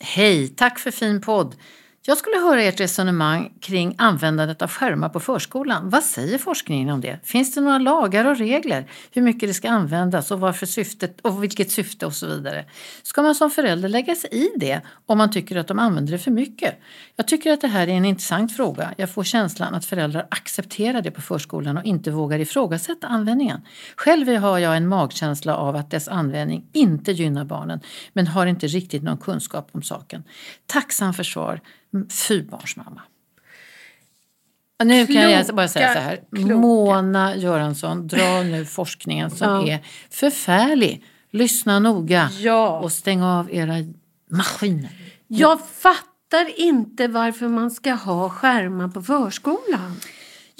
Hej, tack för fin podd. Jag skulle höra ert resonemang kring användandet av skärmar på förskolan. Vad säger forskningen om det? Finns det några lagar och regler? Hur mycket det ska användas och varför syftet och vilket syfte och så vidare. Ska man som förälder lägga sig i det om man tycker att de använder det för mycket? Jag tycker att det här är en intressant fråga. Jag får känslan att föräldrar accepterar det på förskolan och inte vågar ifrågasätta användningen. Själv har jag en magkänsla av att dess användning inte gynnar barnen men har inte riktigt någon kunskap om saken. Tacksam för svar fyrbarnsmamma. Nu kan jag bara säga så här. kloka. Mona Göransson, dra nu forskningen som Ja. är förfärlig. Lyssna noga Ja. och stäng av era maskiner. Jag fattar inte varför man ska ha skärmar på förskolan.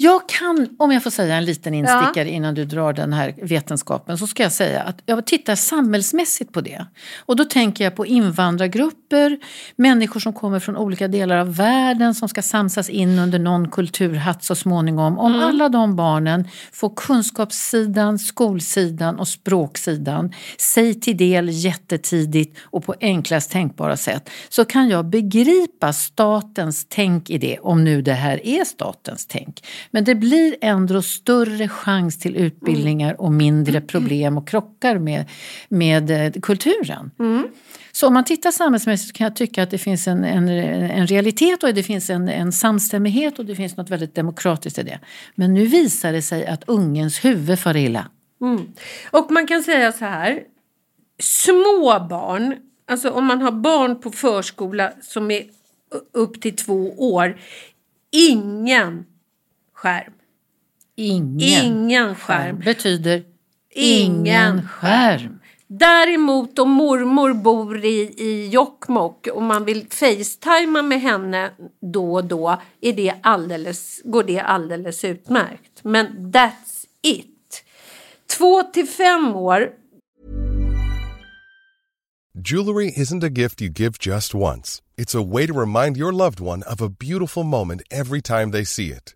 Jag kan, om jag får säga en liten instickare innan du drar den här vetenskapen, så ska jag säga att jag tittar samhällsmässigt på det. Och då tänker jag på invandrargrupper, människor som kommer från olika delar av världen som ska samsas in under någon kulturhatt så småningom. Om alla de barnen får kunskapssidan, skolsidan och språksidan sig till del jättetidigt och på enklast tänkbara sätt så kan jag begripa statens tänk i det, om nu det här är statens tänk. Men det blir ändå större chans till utbildningar och mindre problem och krockar med, med eh, kulturen. Så om man tittar samhällsmässigt kan jag tycka att det finns en, en, en realitet och det finns en, en samstämmighet och det finns något väldigt demokratiskt i det. Men nu visar det sig att ungens huvud far illa. Och man kan säga så här. Små barn, alltså om man har barn på förskola som är upp till två år. Ingen skärm. Ingen, Ingen skärm skärm. betyder Ingen ingen skärm. Däremot om mormor bor i, i Jokkmokk och man vill facetima med henne då och då är det alldeles, går det alldeles utmärkt. Men that's it. Två till fem år Jewelry isn't a gift you give just once. It's a way to remind your loved one of a beautiful moment every time they see it.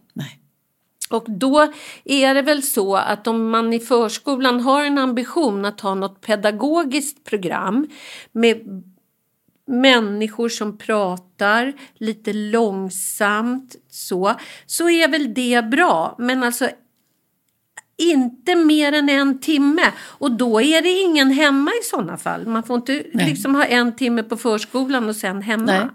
Nej. Och då är det väl så att om man i förskolan har en ambition att ha något pedagogiskt program med människor som pratar lite långsamt så, så är väl det bra. Men alltså inte mer än en timme. Och då är det ingen hemma i sådana fall. Man får inte liksom ha en timme på förskolan och sen hemma. Nej.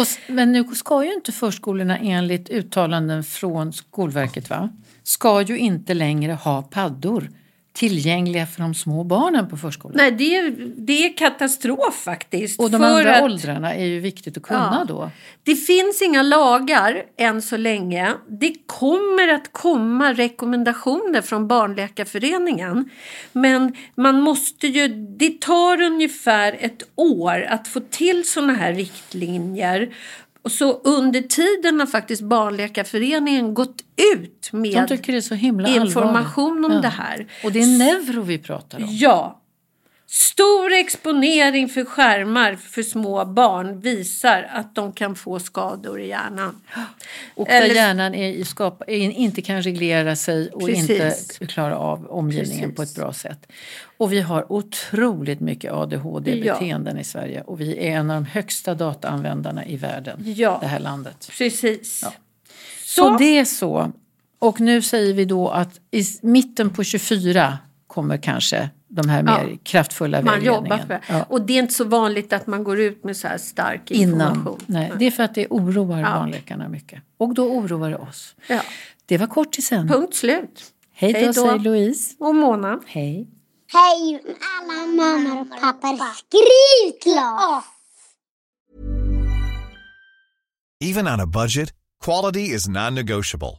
Och, men nu ska ju inte förskolorna enligt uttalanden från Skolverket va? ska ju inte längre ha paddor tillgängliga för de små barnen på förskolan. Nej, det är, det är katastrof faktiskt. Och de andra att- åldrarna är ju viktigt att kunna Ja. då. Det finns inga lagar än så länge. Det kommer att komma rekommendationer från Barnläkarföreningen. Men man måste ju, det tar ungefär ett år att få till sådana här riktlinjer. Och så under tiden har faktiskt Barnläkarföreningen gått ut med himla allvarligt. information om Ja. det här. Och det är neuro vi pratar om. Ja. Stor exponering för skärmar för små barn visar att de kan få skador i hjärnan. Och där Eller- hjärnan är i skap, är, inte kan reglera sig och Precis. inte klara av omgivningen Precis. på ett bra sätt. Och vi har otroligt mycket Ja. ADHD-beteenden i Sverige och vi är en av de högsta dataanvändarna i världen, Ja. det här landet. Presit. Ja. Så, Så det är så. Och nu säger vi då att i mitten på 24 kommer kanske de här mer Ja. kraftfulla man jobbar för det. Ja. Och det är inte så vanligt att man går ut med så här stark Innan. information. Nej, det är för att det oroar Ja. barnläkarna mycket. Och då oroar det oss. Ja. Det var kortisen. Punkt slut. Hej då, Hej då. säger Louise. Och Mona. Hej. Hej alla mammor och pappor, skriv klart! Even on a budget, quality is non-negotiable.